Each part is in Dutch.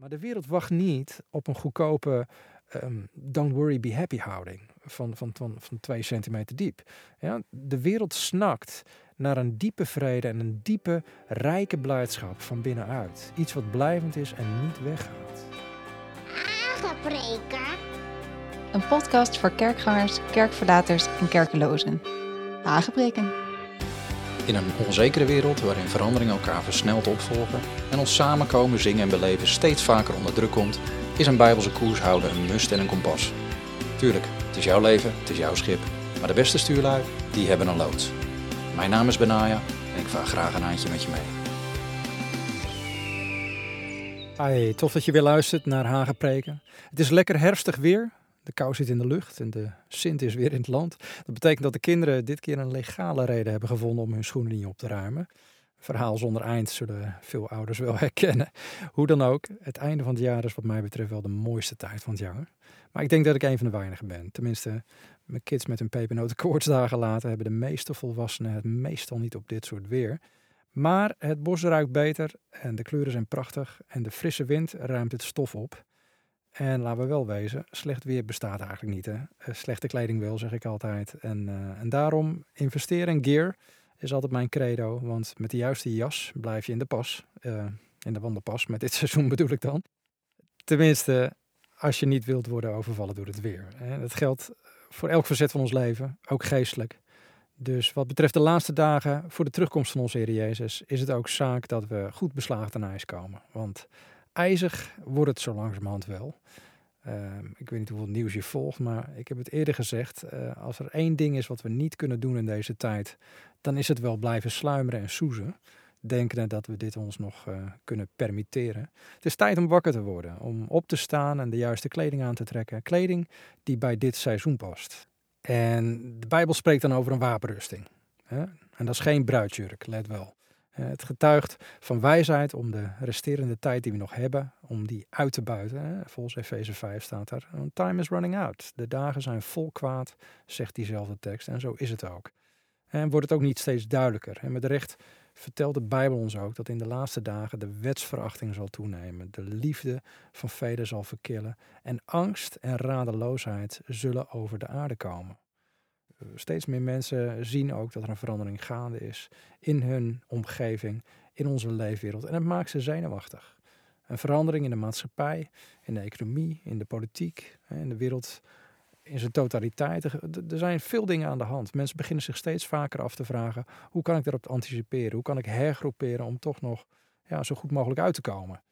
Maar de wereld wacht niet op een goedkope um, don't worry, be happy houding van, van, van, van twee centimeter diep. Ja, de wereld snakt naar een diepe vrede en een diepe, rijke blijdschap van binnenuit. Iets wat blijvend is en niet weggaat. Aangepreken. Een podcast voor kerkgangers, kerkverlaters en kerkelozen. Aangepreken. In een onzekere wereld waarin veranderingen elkaar versneld opvolgen en ons samenkomen, zingen en beleven steeds vaker onder druk komt, is een bijbelse koers houden een must en een kompas. Tuurlijk, het is jouw leven, het is jouw schip, maar de beste stuurlui, die hebben een loods. Mijn naam is Benaya en ik vaar graag een handje met je mee. Hi, tof dat je weer luistert naar Hagenpreken. Het is lekker herfstig weer. De kou zit in de lucht en de Sint is weer in het land. Dat betekent dat de kinderen dit keer een legale reden hebben gevonden om hun schoenen niet op te ruimen. Verhaal zonder eind zullen veel ouders wel herkennen. Hoe dan ook, het einde van het jaar is wat mij betreft wel de mooiste tijd van het jaar. Maar ik denk dat ik een van de weinigen ben. Tenminste, mijn kids met hun pepernotenkoortsdagen laten hebben de meeste volwassenen het meestal niet op dit soort weer. Maar het bos ruikt beter en de kleuren zijn prachtig en de frisse wind ruimt het stof op. En laten we wel wezen, slecht weer bestaat eigenlijk niet. Hè? Eh, slechte kleding wel, zeg ik altijd. En, uh, en daarom investeren in gear is altijd mijn credo. Want met de juiste jas blijf je in de pas. Uh, in de wandelpas, met dit seizoen bedoel ik dan. Tenminste, als je niet wilt worden overvallen door het weer. Dat geldt voor elk verzet van ons leven, ook geestelijk. Dus wat betreft de laatste dagen voor de terugkomst van onze Heer Jezus, is het ook zaak dat we goed beslagen ten ijs komen. Want ijzig wordt het zo langzamerhand wel. Ehm, ik weet niet hoeveel nieuws je volgt, maar ik heb het eerder gezegd. Uh, als er één ding is wat we niet kunnen doen in deze tijd, dan is het wel blijven sluimeren en soezen. Denken dat we dit ons nog uh, kunnen permitteren. Het is tijd om wakker te worden, om op te staan en de juiste kleding aan te trekken. Kleding die bij dit seizoen past. En de Bijbel spreekt dan over een wapenrusting. Hè? En dat is geen bruidsjurk, let wel. Eh, het getuigt van wijsheid om de resterende tijd die we nog hebben, om die uit te buiten. Volgens Efeze 5 staat er, time is running out. De dagen zijn vol kwaad, zegt diezelfde tekst. En zo is het ook. En wordt het ook niet steeds duidelijker. En met recht vertelt de Bijbel ons ook dat in de laatste dagen de wetsverachting zal toenemen, de liefde van velen zal verkillen en angst en radeloosheid zullen over de aarde komen steeds meer mensen zien ook dat er een verandering gaande is in hun omgeving, in onze leefwereld. En het maakt ze zenuwachtig. Een verandering in de maatschappij, in de economie, in de politiek, in de wereld in zijn totaliteit. Er zijn veel dingen aan de hand. Mensen beginnen zich steeds vaker af te vragen: hoe kan ik daarop anticiperen? Hoe kan ik hergroeperen om toch nog ja, zo goed mogelijk uit te komen?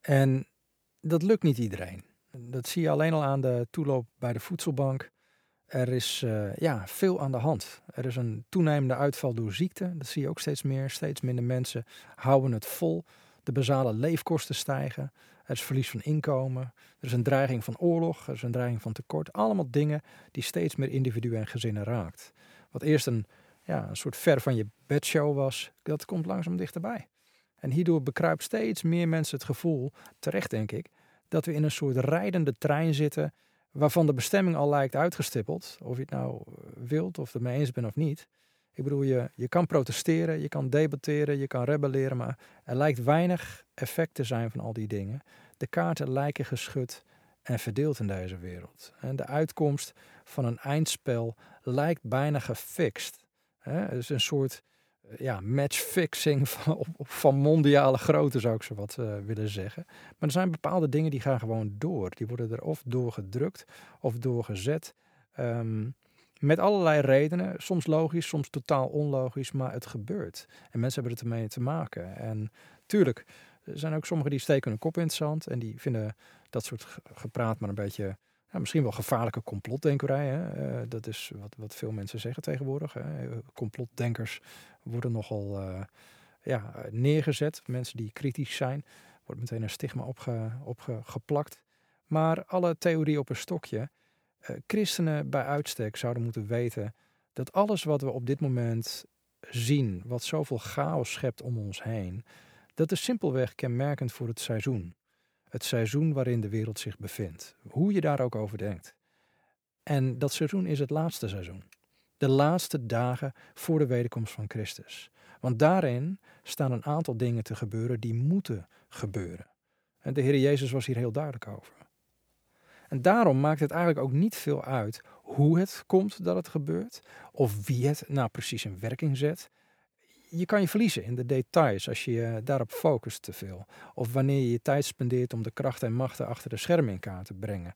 En dat lukt niet iedereen. Dat zie je alleen al aan de toeloop bij de voedselbank. Er is uh, ja, veel aan de hand. Er is een toenemende uitval door ziekte. Dat zie je ook steeds meer. Steeds minder mensen houden het vol. De basale leefkosten stijgen. Er is verlies van inkomen. Er is een dreiging van oorlog. Er is een dreiging van tekort. Allemaal dingen die steeds meer individuen en gezinnen raakt. Wat eerst een, ja, een soort ver van je bedshow was, dat komt langzaam dichterbij. En hierdoor bekruipt steeds meer mensen het gevoel, terecht denk ik, dat we in een soort rijdende trein zitten waarvan de bestemming al lijkt uitgestippeld. Of je het nou eh, wilt of het mee eens bent of niet. Ik bedoel, je, je kan protesteren, je kan debatteren, je kan rebelleren, maar er lijkt weinig effect te zijn van al die dingen. De kaarten lijken geschud en verdeeld in deze wereld. En de uitkomst van een eindspel lijkt bijna gefixt. Het is een soort ja, matchfixing van, van mondiale grootte, zou ik zo wat uh, willen zeggen. Maar er zijn bepaalde dingen die gaan gewoon door. Die worden er of doorgedrukt of doorgezet. Um, met allerlei redenen, soms logisch, soms totaal onlogisch, maar het gebeurt. En mensen hebben het ermee te maken. En tuurlijk, er zijn ook sommigen die steken hun kop in het zand en die vinden dat soort gepraat maar een beetje ja, misschien wel gevaarlijke complotdenkerij. Hè? Uh, dat is wat, wat veel mensen zeggen tegenwoordig. Hè? Complotdenkers worden nogal uh, ja, neergezet. Mensen die kritisch zijn, wordt meteen een stigma opgeplakt. Op maar alle theorie op een stokje. Christenen bij uitstek zouden moeten weten dat alles wat we op dit moment zien, wat zoveel chaos schept om ons heen, dat is simpelweg kenmerkend voor het seizoen het seizoen waarin de wereld zich bevindt. Hoe je daar ook over denkt. En dat seizoen is het laatste seizoen. De laatste dagen voor de wederkomst van Christus. Want daarin staan een aantal dingen te gebeuren die moeten gebeuren. En de Heer Jezus was hier heel duidelijk over. En daarom maakt het eigenlijk ook niet veel uit hoe het komt dat het gebeurt, of wie het nou precies in werking zet. Je kan je verliezen in de details als je je daarop focust te veel. Of wanneer je je tijd spendeert om de krachten en machten achter de schermen in kaart te brengen.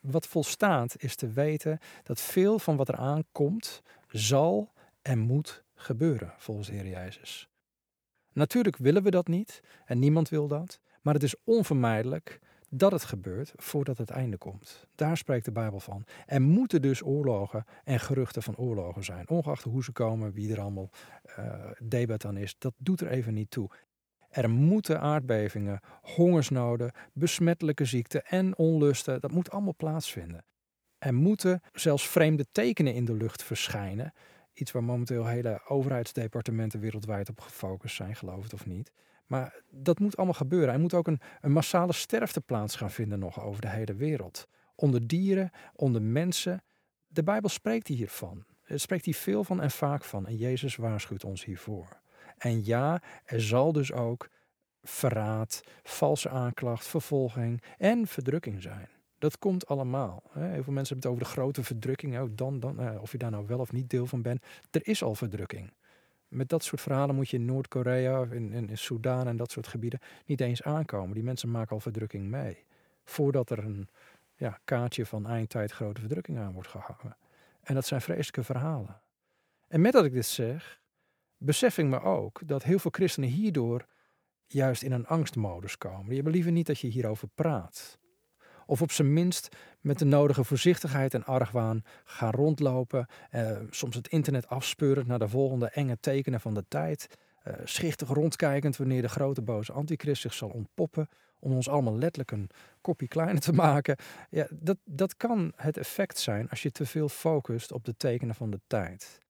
Wat volstaat is te weten dat veel van wat er aankomt zal en moet gebeuren volgens Heer Jezus. Natuurlijk willen we dat niet en niemand wil dat, maar het is onvermijdelijk dat het gebeurt voordat het einde komt. Daar spreekt de Bijbel van. Er moeten dus oorlogen en geruchten van oorlogen zijn, ongeacht hoe ze komen, wie er allemaal uh, debat aan is. Dat doet er even niet toe. Er moeten aardbevingen, hongersnoden, besmettelijke ziekten en onlusten, dat moet allemaal plaatsvinden. Er moeten zelfs vreemde tekenen in de lucht verschijnen. Iets waar momenteel hele overheidsdepartementen wereldwijd op gefocust zijn, geloof het of niet. Maar dat moet allemaal gebeuren. Er moet ook een, een massale sterfte plaats gaan vinden nog over de hele wereld. Onder dieren, onder mensen. De Bijbel spreekt hiervan. Er spreekt hier veel van en vaak van. En Jezus waarschuwt ons hiervoor. En ja, er zal dus ook verraad, valse aanklacht, vervolging en verdrukking zijn. Dat komt allemaal. Heel veel mensen hebben het over de grote verdrukking. Dan, dan, eh, of je daar nou wel of niet deel van bent. Er is al verdrukking. Met dat soort verhalen moet je in Noord-Korea, in, in, in Soedan en dat soort gebieden niet eens aankomen. Die mensen maken al verdrukking mee. Voordat er een ja, kaartje van eindtijd grote verdrukking aan wordt gehangen. En dat zijn vreselijke verhalen. En met dat ik dit zeg, besef ik me ook dat heel veel christenen hierdoor juist in een angstmodus komen. Die hebben liever niet dat je hierover praat. Of op zijn minst met de nodige voorzichtigheid en argwaan gaan rondlopen. Eh, soms het internet afspeuren naar de volgende enge tekenen van de tijd. Eh, schichtig rondkijkend wanneer de grote boze antichrist zich zal ontpoppen. Om ons allemaal letterlijk een kopje kleiner te maken. Ja, dat, dat kan het effect zijn als je te veel focust op de tekenen van de tijd.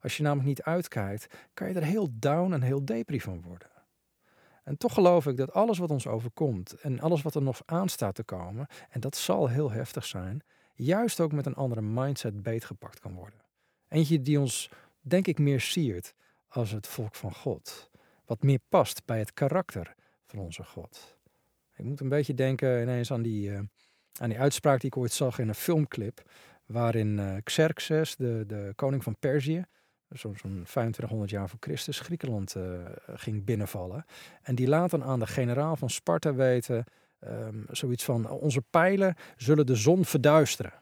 Als je namelijk niet uitkijkt, kan je er heel down en heel depri van worden. En toch geloof ik dat alles wat ons overkomt en alles wat er nog aan staat te komen, en dat zal heel heftig zijn, juist ook met een andere mindset beetgepakt kan worden. Eentje die ons, denk ik, meer siert als het volk van God. Wat meer past bij het karakter van onze God. Ik moet een beetje denken ineens aan die, uh, aan die uitspraak die ik ooit zag in een filmclip. Waarin uh, Xerxes, de, de koning van Perzië, zo'n zo 2500 jaar voor Christus, Griekenland uh, ging binnenvallen. En die laat dan aan de generaal van Sparta weten, um, zoiets van, onze pijlen zullen de zon verduisteren.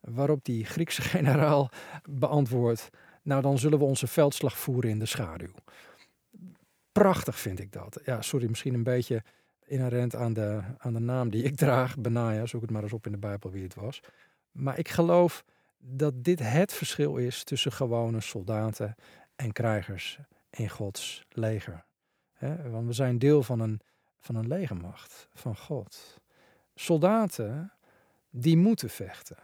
Waarop die Griekse generaal beantwoordt, nou dan zullen we onze veldslag voeren in de schaduw. Prachtig vind ik dat. Ja, sorry, misschien een beetje inherent aan de, aan de naam die ik draag, Benaja, zoek het maar eens op in de Bijbel wie het was. Maar ik geloof dat dit het verschil is tussen gewone soldaten en krijgers in Gods leger. want we zijn deel van een, van een legermacht van God. Soldaten, die moeten vechten.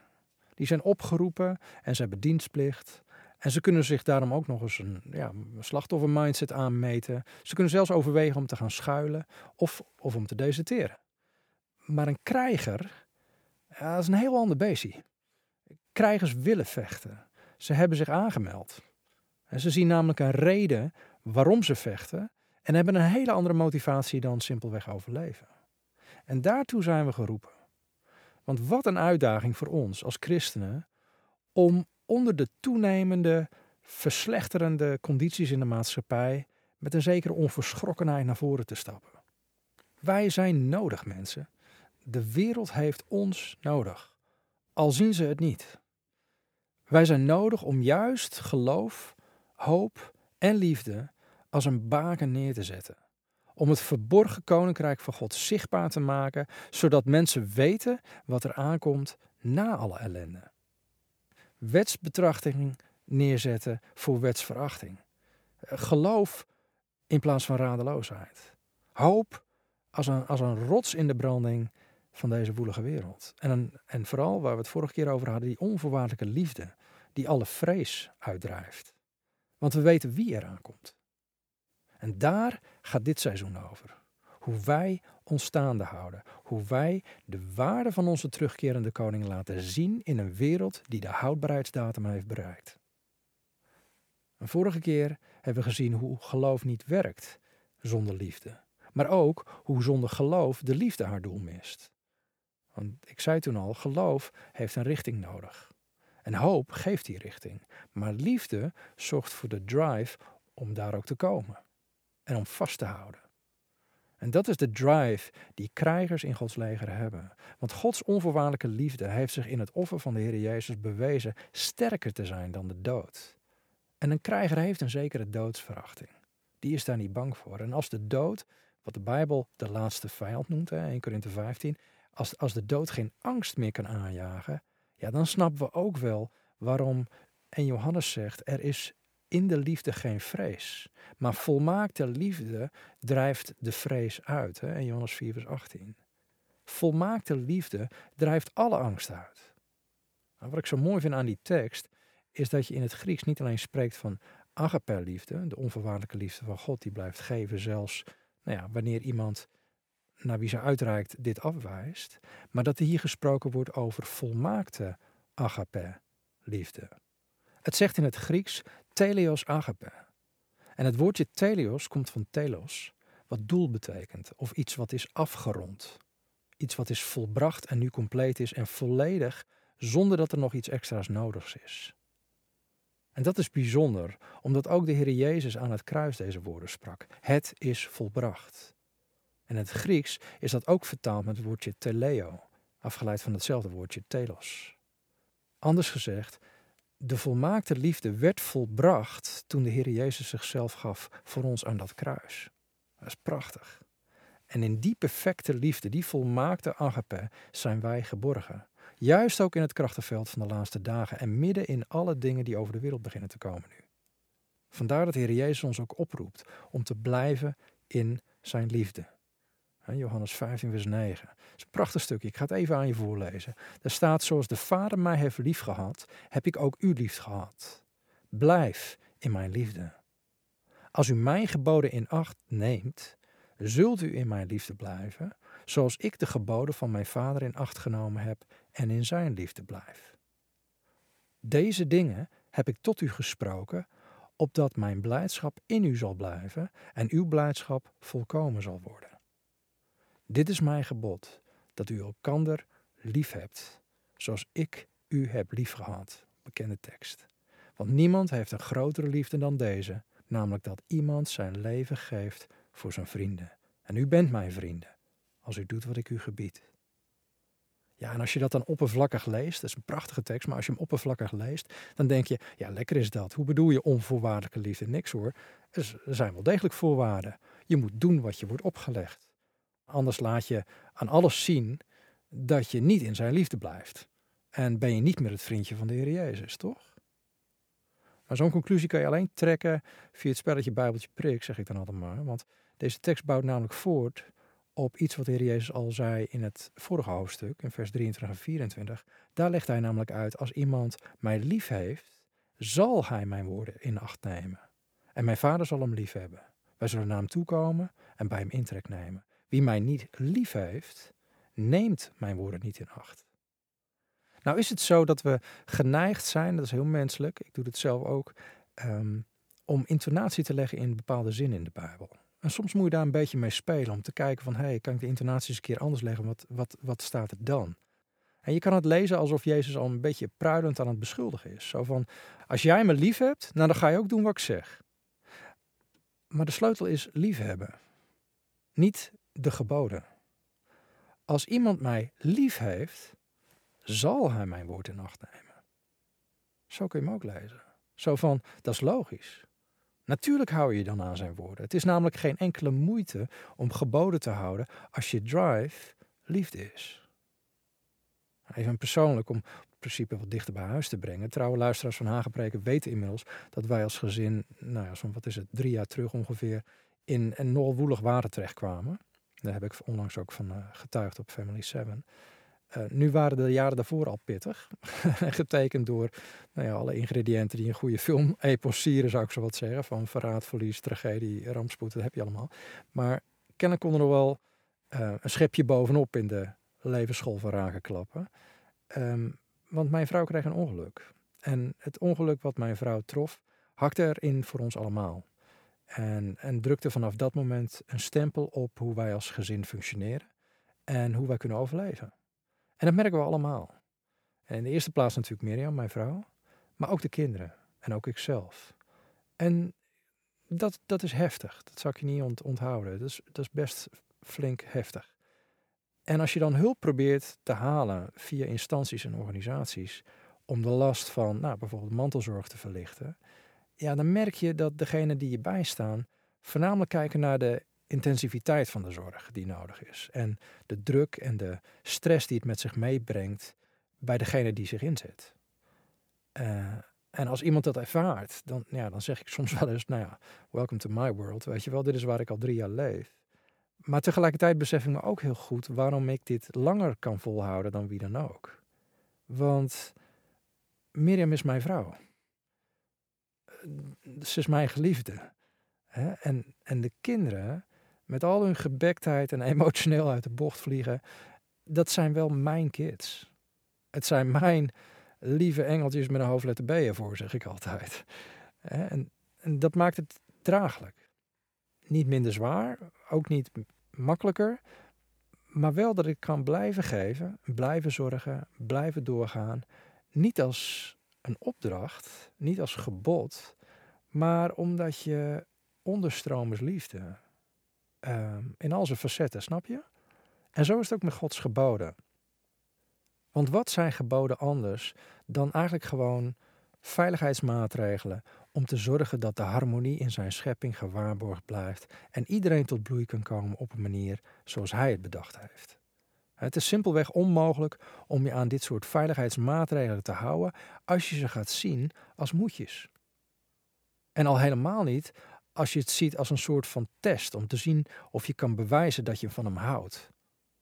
Die zijn opgeroepen en ze hebben dienstplicht. En ze kunnen zich daarom ook nog eens een, ja, slachtoffer mindset aanmeten. Ze kunnen zelfs overwegen om te gaan schuilen of, of om te deserteren. Maar een krijger, ja, dat is een heel ander beestje. Krijgers willen vechten. Ze hebben zich aangemeld. En ze zien namelijk een reden waarom ze vechten en hebben een hele andere motivatie dan simpelweg overleven. En daartoe zijn we geroepen. Want wat een uitdaging voor ons als christenen om onder de toenemende, verslechterende condities in de maatschappij met een zekere onverschrokkenheid naar voren te stappen. Wij zijn nodig, mensen. De wereld heeft ons nodig, al zien ze het niet. Wij zijn nodig om juist geloof, hoop en liefde als een baken neer te zetten. Om het verborgen koninkrijk van God zichtbaar te maken, zodat mensen weten wat er aankomt na alle ellende. Wetsbetrachting neerzetten voor wetsverachting. Geloof in plaats van radeloosheid. Hoop als een, als een rots in de branding van deze woelige wereld. En, en vooral, waar we het vorige keer over hadden, die onvoorwaardelijke liefde die alle vrees uitdrijft. Want we weten wie er aankomt. En daar gaat dit seizoen over. Hoe wij ons staande houden. Hoe wij de waarde van onze terugkerende koning laten zien in een wereld die de houdbaarheidsdatum heeft bereikt. Een vorige keer hebben we gezien hoe geloof niet werkt zonder liefde. Maar ook hoe zonder geloof de liefde haar doel mist. Want ik zei toen al, geloof heeft een richting nodig. En hoop geeft die richting. Maar liefde zorgt voor de drive om daar ook te komen. En om vast te houden. En dat is de drive die krijgers in Gods leger hebben. Want Gods onvoorwaardelijke liefde heeft zich in het offer van de Heer Jezus bewezen sterker te zijn dan de dood. En een krijger heeft een zekere doodsverachting. Die is daar niet bang voor. En als de dood, wat de Bijbel de laatste vijand noemt, hè, 1 Korinthe 15, als, als de dood geen angst meer kan aanjagen, ja, dan snappen we ook wel waarom en Johannes zegt, er is in de liefde geen vrees. Maar volmaakte liefde drijft de vrees uit. Hè? In Johannes 4, vers 18. Volmaakte liefde drijft alle angst uit. Nou, wat ik zo mooi vind aan die tekst, is dat je in het Grieks niet alleen spreekt van agape liefde, de onvoorwaardelijke liefde van God die blijft geven, zelfs nou ja, wanneer iemand naar wie ze uitreikt dit afwijst, maar dat er hier gesproken wordt over volmaakte agape liefde. Het zegt in het Grieks teleos agape. En het woordje teleos komt van telos, wat doel betekent, of iets wat is afgerond. Iets wat is volbracht en nu compleet is en volledig, zonder dat er nog iets extra's nodig is. En dat is bijzonder, omdat ook de Heer Jezus aan het kruis deze woorden sprak. Het is volbracht. In het Grieks is dat ook vertaald met het woordje teleo, afgeleid van hetzelfde woordje telos. Anders gezegd, de volmaakte liefde werd volbracht toen de Heer Jezus zichzelf gaf voor ons aan dat kruis. Dat is prachtig. En in die perfecte liefde, die volmaakte agape, zijn wij geborgen. Juist ook in het krachtenveld van de laatste dagen en midden in alle dingen die over de wereld beginnen te komen nu. Vandaar dat de Heer Jezus ons ook oproept om te blijven in zijn liefde. Johannes 15, vers 9. Dat is een prachtig stukje. Ik ga het even aan je voorlezen. Daar staat: Zoals de Vader mij heeft liefgehad, heb ik ook u lief gehad. Blijf in mijn liefde. Als u mijn geboden in acht neemt, zult u in mijn liefde blijven, zoals ik de geboden van mijn Vader in acht genomen heb en in zijn liefde blijf. Deze dingen heb ik tot u gesproken, opdat mijn blijdschap in u zal blijven en uw blijdschap volkomen zal worden. Dit is mijn gebod, dat u elkander lief hebt, zoals ik u heb liefgehad. Bekende tekst. Want niemand heeft een grotere liefde dan deze, namelijk dat iemand zijn leven geeft voor zijn vrienden. En u bent mijn vrienden, als u doet wat ik u gebied. Ja, en als je dat dan oppervlakkig leest, dat is een prachtige tekst, maar als je hem oppervlakkig leest, dan denk je, ja, lekker is dat. Hoe bedoel je onvoorwaardelijke liefde? Niks hoor. Er zijn wel degelijk voorwaarden. Je moet doen wat je wordt opgelegd. Anders laat je aan alles zien dat je niet in zijn liefde blijft. En ben je niet meer het vriendje van de Heer Jezus, toch? Maar zo'n conclusie kan je alleen trekken via het spelletje Bijbeltje prik, zeg ik dan altijd maar. Want deze tekst bouwt namelijk voort op iets wat de Heer Jezus al zei in het vorige hoofdstuk, in vers 23 en 24. Daar legt hij namelijk uit, als iemand mij lief heeft, zal hij mijn woorden in acht nemen. En mijn vader zal hem lief hebben. Wij zullen naar hem toekomen en bij hem intrek nemen. Wie mij niet lief heeft, neemt mijn woorden niet in acht. Nou is het zo dat we geneigd zijn, dat is heel menselijk, ik doe het zelf ook, ehm, om intonatie te leggen in bepaalde zinnen in de Bijbel. En soms moet je daar een beetje mee spelen om te kijken van, hé, hey, kan ik de intonatie eens een keer anders leggen? Wat, wat, wat staat er dan? En je kan het lezen alsof Jezus al een beetje pruilend aan het beschuldigen is. Zo van, als jij me lief hebt, nou dan ga je ook doen wat ik zeg. Maar de sleutel is liefhebben. Niet de geboden. Als iemand mij lief heeft, zal hij mijn woord in acht nemen. Zo kun je hem ook lezen. Zo van, dat is logisch. Natuurlijk hou je dan aan zijn woorden. Het is namelijk geen enkele moeite om geboden te houden als je drive liefde is. Even persoonlijk om het principe wat dichter bij huis te brengen. Trouwe luisteraars van Hagepreken weten inmiddels dat wij als gezin, nou ja, zo'n wat is het, drie jaar terug ongeveer, in een nogal woelig water terechtkwamen. Daar heb ik onlangs ook van uh, getuigd op Family 7. Uh, nu waren de jaren daarvoor al pittig. Getekend door nou ja, alle ingrediënten die een goede film eposieren, zou ik zo wat zeggen. Van verraad, verlies, tragedie, rampspoed, dat heb je allemaal. Maar kennelijk kon er nog wel uh, een schepje bovenop in de levensschool van Raken klappen. Um, want mijn vrouw kreeg een ongeluk. En het ongeluk wat mijn vrouw trof, hakte erin voor ons allemaal. En, en drukte vanaf dat moment een stempel op hoe wij als gezin functioneren en hoe wij kunnen overleven. En dat merken we allemaal. En in de eerste plaats natuurlijk Mirjam, mijn vrouw, maar ook de kinderen en ook ikzelf. En dat, dat is heftig, dat zal ik je niet onthouden. Dat is, dat is best flink heftig. En als je dan hulp probeert te halen via instanties en organisaties om de last van nou, bijvoorbeeld mantelzorg te verlichten, ja, dan merk je dat degenen die je bijstaan voornamelijk kijken naar de intensiviteit van de zorg die nodig is. En de druk en de stress die het met zich meebrengt bij degene die zich inzet. Uh, en als iemand dat ervaart, dan, ja, dan zeg ik soms wel eens, nou ja, welcome to my world. Weet je wel, dit is waar ik al drie jaar leef. Maar tegelijkertijd besef ik me ook heel goed waarom ik dit langer kan volhouden dan wie dan ook. Want Mirjam is mijn vrouw. Ze is mijn geliefde. En, en de kinderen, met al hun gebektheid en emotioneel uit de bocht vliegen, dat zijn wel mijn kids. Het zijn mijn lieve engeltjes met een hoofdletter B ervoor, zeg ik altijd. En, en dat maakt het draaglijk. Niet minder zwaar, ook niet makkelijker, maar wel dat ik kan blijven geven, blijven zorgen, blijven doorgaan. Niet als een opdracht, niet als gebod, maar omdat je onderstromers liefde. Uh, in al zijn facetten, snap je? En zo is het ook met Gods geboden. Want wat zijn geboden anders dan eigenlijk gewoon veiligheidsmaatregelen om te zorgen dat de harmonie in zijn schepping gewaarborgd blijft en iedereen tot bloei kan komen op een manier zoals hij het bedacht heeft. Het is simpelweg onmogelijk om je aan dit soort veiligheidsmaatregelen te houden als je ze gaat zien als moedjes. En al helemaal niet als je het ziet als een soort van test om te zien of je kan bewijzen dat je van hem houdt.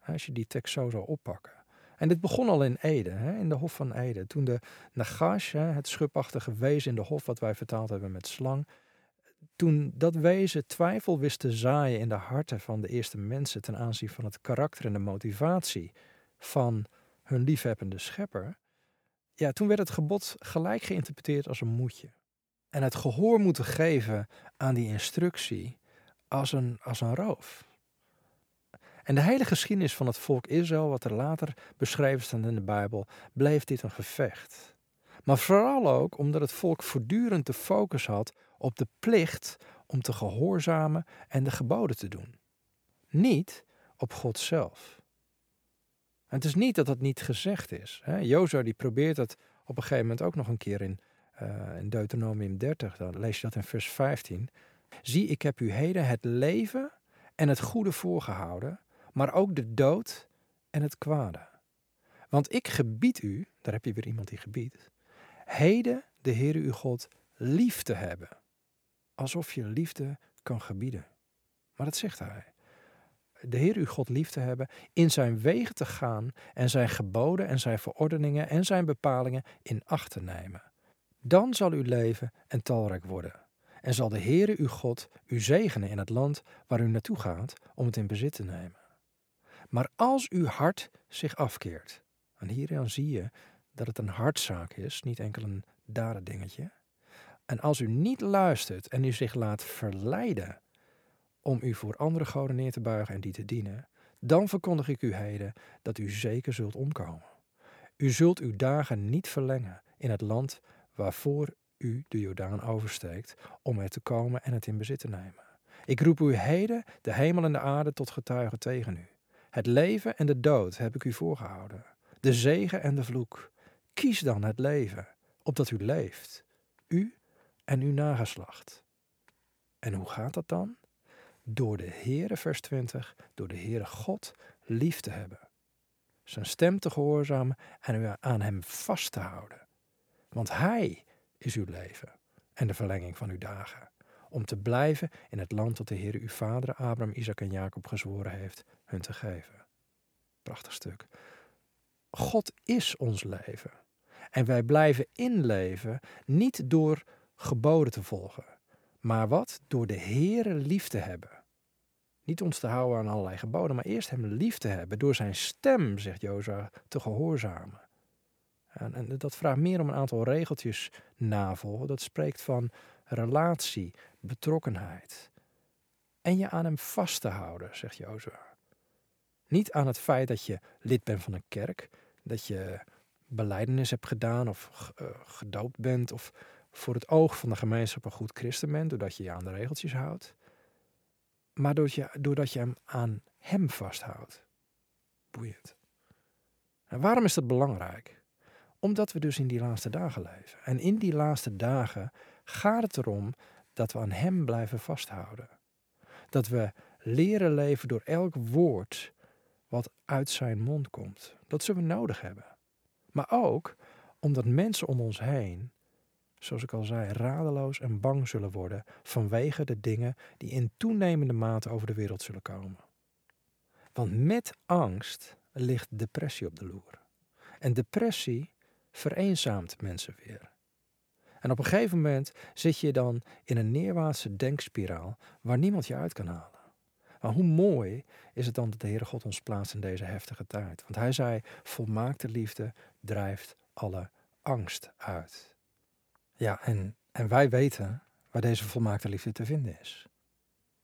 Als je die tekst zo zou oppakken. En dit begon al in Ede, in de Hof van Ede. Toen de Nagash, het schupachtige wezen in de Hof, wat wij vertaald hebben met slang. Toen dat wezen twijfel wist te zaaien in de harten van de eerste mensen ten aanzien van het karakter en de motivatie van hun liefhebbende schepper. Ja, toen werd het gebod gelijk geïnterpreteerd als een moedje. En het gehoor moeten geven aan die instructie als een, als een roof. En de hele geschiedenis van het volk Israël, wat er later beschreven staat in de Bijbel, bleef dit een gevecht. Maar vooral ook omdat het volk voortdurend de focus had op de plicht om te gehoorzamen en de geboden te doen. Niet op God zelf. Het is niet dat dat niet gezegd is. Jozua die probeert dat op een gegeven moment ook nog een keer in, uh, in Deuteronomium 30. Dan lees je dat in vers 15. Zie, ik heb u heden het leven en het goede voorgehouden, maar ook de dood en het kwade. Want ik gebied u, daar heb je weer iemand die gebiedt, heden de Heere uw God lief te hebben. Alsof je liefde kan gebieden. Maar dat zegt hij. De Heer uw God lief te hebben, in zijn wegen te gaan en zijn geboden en zijn verordeningen en zijn bepalingen in acht te nemen. Dan zal uw leven en talrijk worden. En zal de Heere uw God u zegenen in het land waar u naartoe gaat om het in bezit te nemen. Maar als uw hart zich afkeert, en hieraan zie je dat het een hartzaak is, niet enkel een dingetje. En als u niet luistert en u zich laat verleiden om u voor andere goden neer te buigen en die te dienen, dan verkondig ik u heden dat u zeker zult omkomen. U zult uw dagen niet verlengen in het land waarvoor u de Jordaan oversteekt om er te komen en het in bezit te nemen. Ik roep u heden de hemel en de aarde tot getuigen tegen u. Het leven en de dood heb ik u voorgehouden, de zegen en de vloek. Kies dan het leven, opdat u leeft, u en uw nageslacht. En hoe gaat dat dan? Door de Heere, vers 20, door de Heere God lief te hebben. Zijn stem te gehoorzamen en u aan hem vast te houden. Want hij is uw leven en de verlenging van uw dagen. Om te blijven in het land dat de Heer uw vader Abraham, Isaac en Jacob gezworen heeft hun te geven. Prachtig stuk. God is ons leven. En wij blijven inleven niet door geboden te volgen, maar wat? Door de Heere lief te hebben. Niet ons te houden aan allerlei geboden, maar eerst Hem lief te hebben, door Zijn stem, zegt Jozua, te gehoorzamen. En, en, dat vraagt meer om een aantal regeltjes navolgen. Dat spreekt van relatie, betrokkenheid. En je aan hem vast te houden, zegt Jozua. Niet aan het feit dat je lid bent van een kerk, dat je beleidenis hebt gedaan of uh, gedoopt bent of voor het oog van de gemeenschap een goed christen bent, doordat je je aan de regeltjes houdt. Maar doordat je, doordat je hem aan hem vasthoudt. Boeiend. En waarom is dat belangrijk? Omdat we dus in die laatste dagen leven. En in die laatste dagen gaat het erom dat we aan Hem blijven vasthouden. Dat we leren leven door elk woord wat uit Zijn mond komt. Dat zullen we nodig hebben. Maar ook omdat mensen om ons heen, zoals ik al zei, radeloos en bang zullen worden vanwege de dingen die in toenemende mate over de wereld zullen komen. Want met angst ligt depressie op de loer. En depressie vereenzaamt mensen weer. En op een gegeven moment zit je dan in een neerwaartse denkspiraal waar niemand je uit kan halen. Maar hoe mooi is het dan dat de Heere God ons plaatst in deze heftige tijd? Want hij zei, volmaakte liefde drijft alle angst uit. Ja, en, en wij weten waar deze volmaakte liefde te vinden is.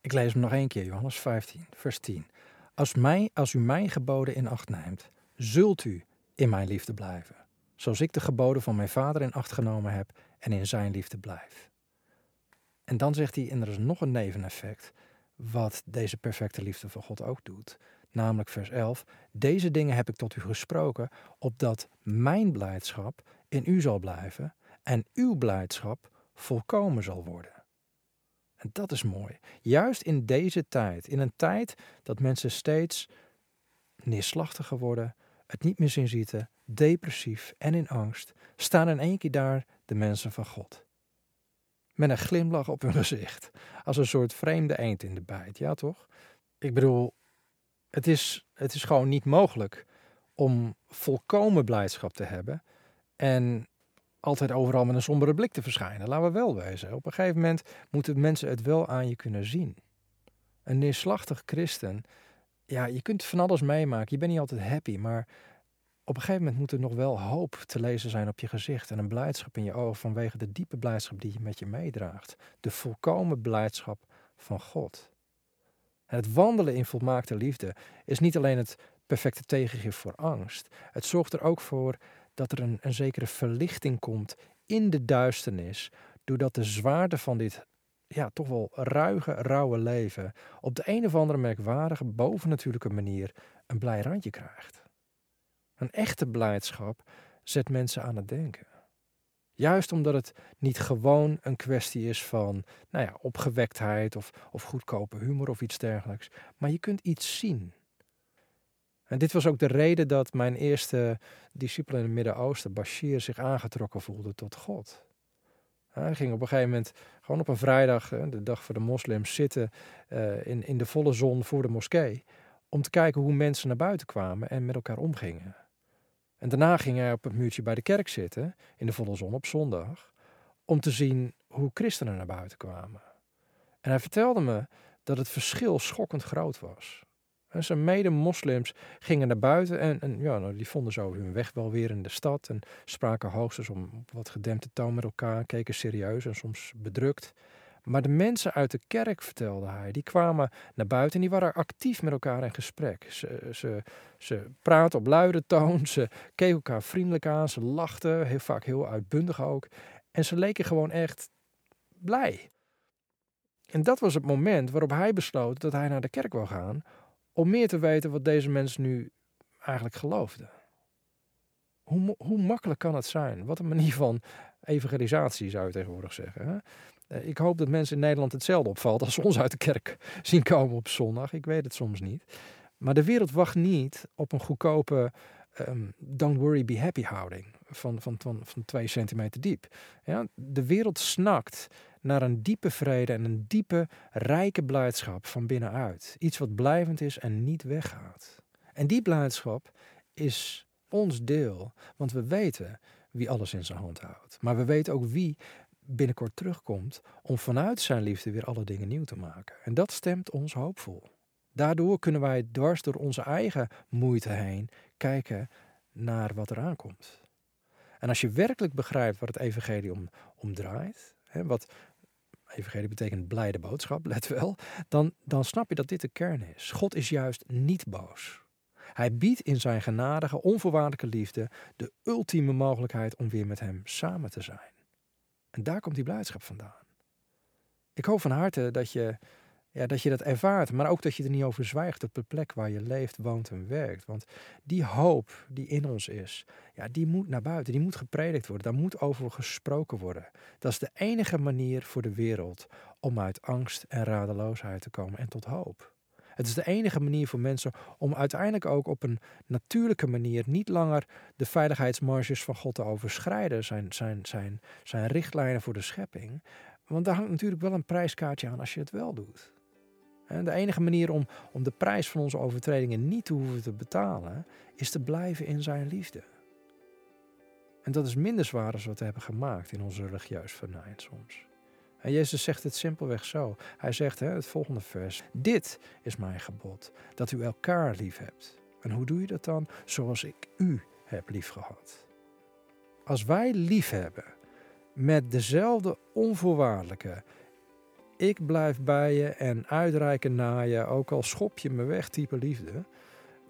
Ik lees hem nog één keer, Johannes 15, vers 10. Als, mij, als u mijn geboden in acht neemt, zult u in mijn liefde blijven, zoals ik de geboden van mijn vader in acht genomen heb en in zijn liefde blijf. En dan zegt hij, en er is nog een neveneffect, wat deze perfecte liefde van God ook doet. Namelijk vers 11, deze dingen heb ik tot u gesproken, opdat mijn blijdschap in u zal blijven en uw blijdschap volkomen zal worden. En dat is mooi. Juist in deze tijd, in een tijd dat mensen steeds neerslachtiger worden, het niet meer zien zitten, depressief en in angst, staan in één keer daar de mensen van God. Met een glimlach op hun gezicht, als een soort vreemde eend in de bijt, ja toch? Ik bedoel, het is, het is gewoon niet mogelijk om volkomen blijdschap te hebben en altijd overal met een sombere blik te verschijnen. Laten we wel wezen. Op een gegeven moment moeten mensen het wel aan je kunnen zien. Een neerslachtig christen, ja, je kunt van alles meemaken. Je bent niet altijd happy, maar op een gegeven moment moet er nog wel hoop te lezen zijn op je gezicht en een blijdschap in je ogen vanwege de diepe blijdschap die je met je meedraagt. De volkomen blijdschap van God. Het wandelen in volmaakte liefde is niet alleen het perfecte tegengif voor angst. Het zorgt er ook voor dat er een, een zekere verlichting komt in de duisternis, doordat de zwaarte van dit ja, toch wel ruige, rauwe leven op de een of andere merkwaardige, bovennatuurlijke manier een blij randje krijgt. Een echte blijdschap zet mensen aan het denken. Juist omdat het niet gewoon een kwestie is van nou ja, opgewektheid of, of goedkope humor of iets dergelijks, maar je kunt iets zien. En dit was ook de reden dat mijn eerste discipel in het Midden-Oosten, Bashir, zich aangetrokken voelde tot God. Hij ging op een gegeven moment gewoon op een vrijdag, de dag voor de moslims, zitten eh, in, in de volle zon voor de moskee. Om te kijken hoe mensen naar buiten kwamen en met elkaar omgingen. En daarna ging hij op het muurtje bij de kerk zitten, in de volle zon op zondag, om te zien hoe christenen naar buiten kwamen. En hij vertelde me dat het verschil schokkend groot was. En zijn mede-moslims gingen naar buiten en, en ja, nou, die vonden zo hun weg wel weer in de stad en spraken hoogstens om wat gedempte toon met elkaar, keken serieus en soms bedrukt. Maar de mensen uit de kerk, vertelde hij, die kwamen naar buiten en die waren actief met elkaar in gesprek. Ze, ze, ze op luide toon, ze keken elkaar vriendelijk aan, ze lachten, heel vaak heel uitbundig ook. En ze leken gewoon echt blij. En dat was het moment waarop hij besloot dat hij naar de kerk wou gaan om meer te weten wat deze mensen nu eigenlijk geloofden. Hoe, hoe makkelijk kan het zijn? Wat een manier van evangelisatie zou je tegenwoordig zeggen. Hè? Eh, ik hoop dat mensen in Nederland hetzelfde opvalt als ons uit de kerk zien komen op zondag. Ik weet het soms niet. Maar de wereld wacht niet op een goedkope um, don't worry, be happy houding van, van, van, van twee centimeter diep. Ja, de wereld snakt naar een diepe vrede en een diepe, rijke blijdschap van binnenuit. Iets wat blijvend is en niet weggaat. En die blijdschap is ons deel, want we weten wie alles in zijn hand houdt. Maar we weten ook wie binnenkort terugkomt om vanuit zijn liefde weer alle dingen nieuw te maken. En dat stemt ons hoopvol. Daardoor kunnen wij dwars door onze eigen moeite heen kijken naar wat er aankomt. En als je werkelijk begrijpt wat het evangelie om, om draait, hè, wat, evangelie betekent blijde boodschap, let wel, dan, dan snap je dat dit de kern is. God is juist niet boos. Hij biedt in zijn genadige, onvoorwaardelijke liefde de ultieme mogelijkheid om weer met hem samen te zijn. En daar komt die blijdschap vandaan. Ik hoop van harte dat je, ja, dat je dat ervaart, maar ook dat je er niet over zwijgt op de plek waar je leeft, woont en werkt. Want die hoop die in ons is, ja, die moet naar buiten, die moet gepredikt worden, daar moet over gesproken worden. Dat is de enige manier voor de wereld om uit angst en radeloosheid te komen en tot hoop. Het is de enige manier voor mensen om uiteindelijk ook op een natuurlijke manier niet langer de veiligheidsmarges van God te overschrijden, zijn, zijn, zijn, zijn richtlijnen voor de schepping. Want daar hangt natuurlijk wel een prijskaartje aan als je het wel doet. En de enige manier om, om de prijs van onze overtredingen niet te hoeven te betalen, is te blijven in zijn liefde. En dat is minder zwaar als we het hebben gemaakt in ons religieus venijn soms. En Jezus zegt het simpelweg zo. Hij zegt, hè, het volgende vers, dit is mijn gebod, dat u elkaar lief hebt. En hoe doe je dat dan? Zoals ik u heb lief gehad. Als wij lief hebben met dezelfde onvoorwaardelijke, ik blijf bij je en uitreiken naar je, ook al schop je me weg type liefde,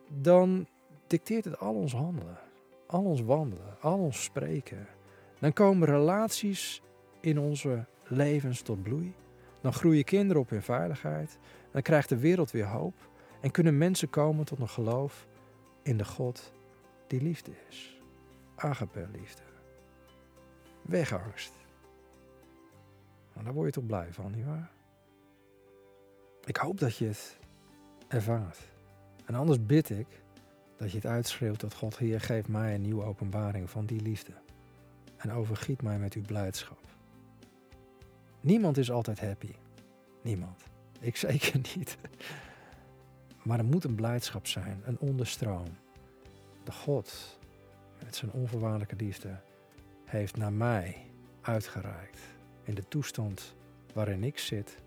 dan dicteert het al ons handelen, al ons wandelen, al ons spreken. Dan komen relaties in onze levens tot bloei. Dan groeien kinderen op in veiligheid. Dan krijgt de wereld weer hoop. En kunnen mensen komen tot een geloof in de God die liefde is. Agape liefde. Wegangst. Nou, daar word je toch blij van, nietwaar? Ik hoop dat je het ervaart. En anders bid ik dat je het uitschreeuwt dat God hier geeft mij een nieuwe openbaring van die liefde. En overgiet mij met uw blijdschap. Niemand is altijd happy. Niemand. Ik zeker niet. Maar er moet een blijdschap zijn, een onderstroom. De God, met zijn onvoorwaardelijke liefde, heeft naar mij uitgereikt. In de toestand waarin ik zit,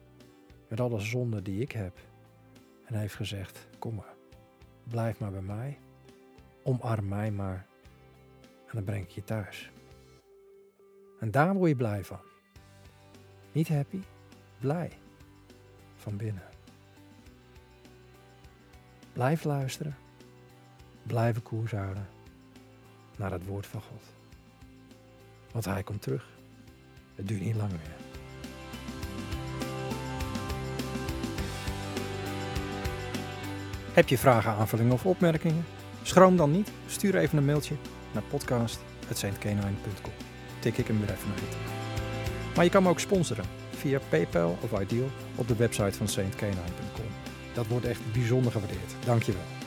met alle zonden die ik heb. En heeft gezegd: Kom maar, blijf maar bij mij, omarm mij maar en dan breng ik je thuis. En daar word je blij van. Niet happy, blij van binnen. Blijf luisteren, blijven koers houden naar het woord van God. Want hij komt terug. Het duurt niet lang meer. Heb je vragen, aanvullingen of opmerkingen? Schroom dan niet. Stuur even een mailtje naar podcast.saintcanine.com. Tik ik hem weer even uit. Maar je kan me ook sponsoren via PayPal of Ideal op de website van saintcanine.com. Dat wordt echt bijzonder gewaardeerd. Dankjewel.